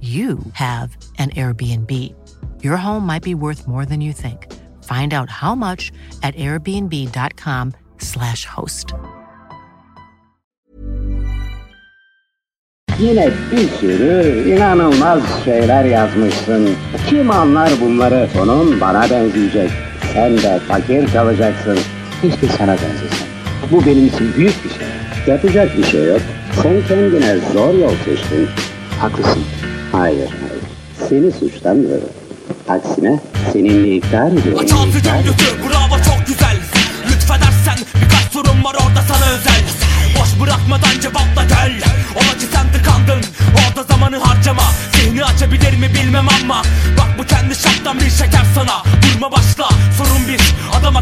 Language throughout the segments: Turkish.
you have an Airbnb. Your home might be worth more than you think. Find out how much at airbnb.com/slash host. Yine bir sürü inanılmaz şeyler yazmışsın. Kim anlar bunları? Sonun bana benzeyecek. Sen de fakir kalacaksın. Keşke sana benzesem. Bu benim için büyük bir şey. Yapacak bir şey yok. Sen kendine zor yol seçtin. Haklısın. Hayır, hayır. Seni suçlamıyorum. Aksine seninle ikrar ediyorum. İkrar- götü bravo çok güzel. Lütfedersen birkaç sorum var orada sana özel. Boş bırakmadan cevapla gel. Ola ki sen tıkandın Orada zamanı harcama. Zihni açabilir mi bilmem ama. Bak bu kendi şaptan bir şeker sana. Durma başla sorun bir. Adam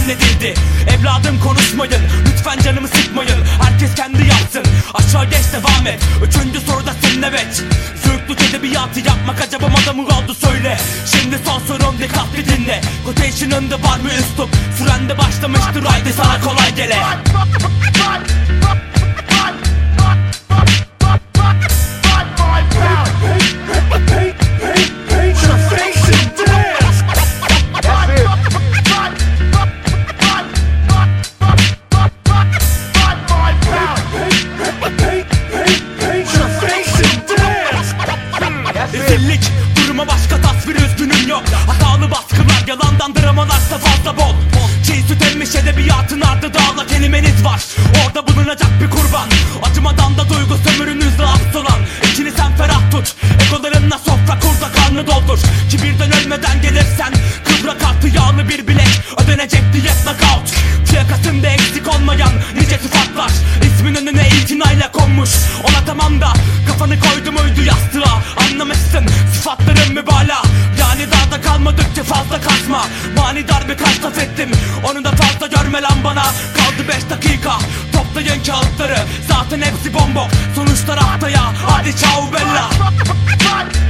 tahtından nedildi Evladım konuşmayın Lütfen canımı sıkmayın. Herkes kendi yapsın Aşağı geç devam et. Üçüncü soruda senin evet. Zürklük edebiyatı yapmak acaba moda mı oldu söyle. Şimdi son sorum dikkatli dinle. Quotation'ında var mı üslup? Sürende başlamıştır haydi sana kolay gele Hatalı baskılar yalandan dramalarsa fazla bol. Çiğ süt emmiş edebiyatın ardı dağla kelimeniz var. Orada bulunacak bir kurban. Acımadan da duygu sömürünüzle hapsolan. İçini sen ferah tut Egolarınla sofra kur da karnı doldur. Kibirden ölmeden gelirsen Kıvra kartı yağlı bir bilek. Ödenecek diyet knockout Fiyakasında eksik olmayan nice sıfatlar. İsmin önüne itinayla konmuş. Ona tamam da kafanı koydu muydu yastığa. Anlamışsın bir kaç laf ettim? Onu da fazla görme lan bana. Kaldı beş dakika. Toplayın kağıtları. Zaten hepsi bombo Sonuçlar haftaya. Hadi ciao bella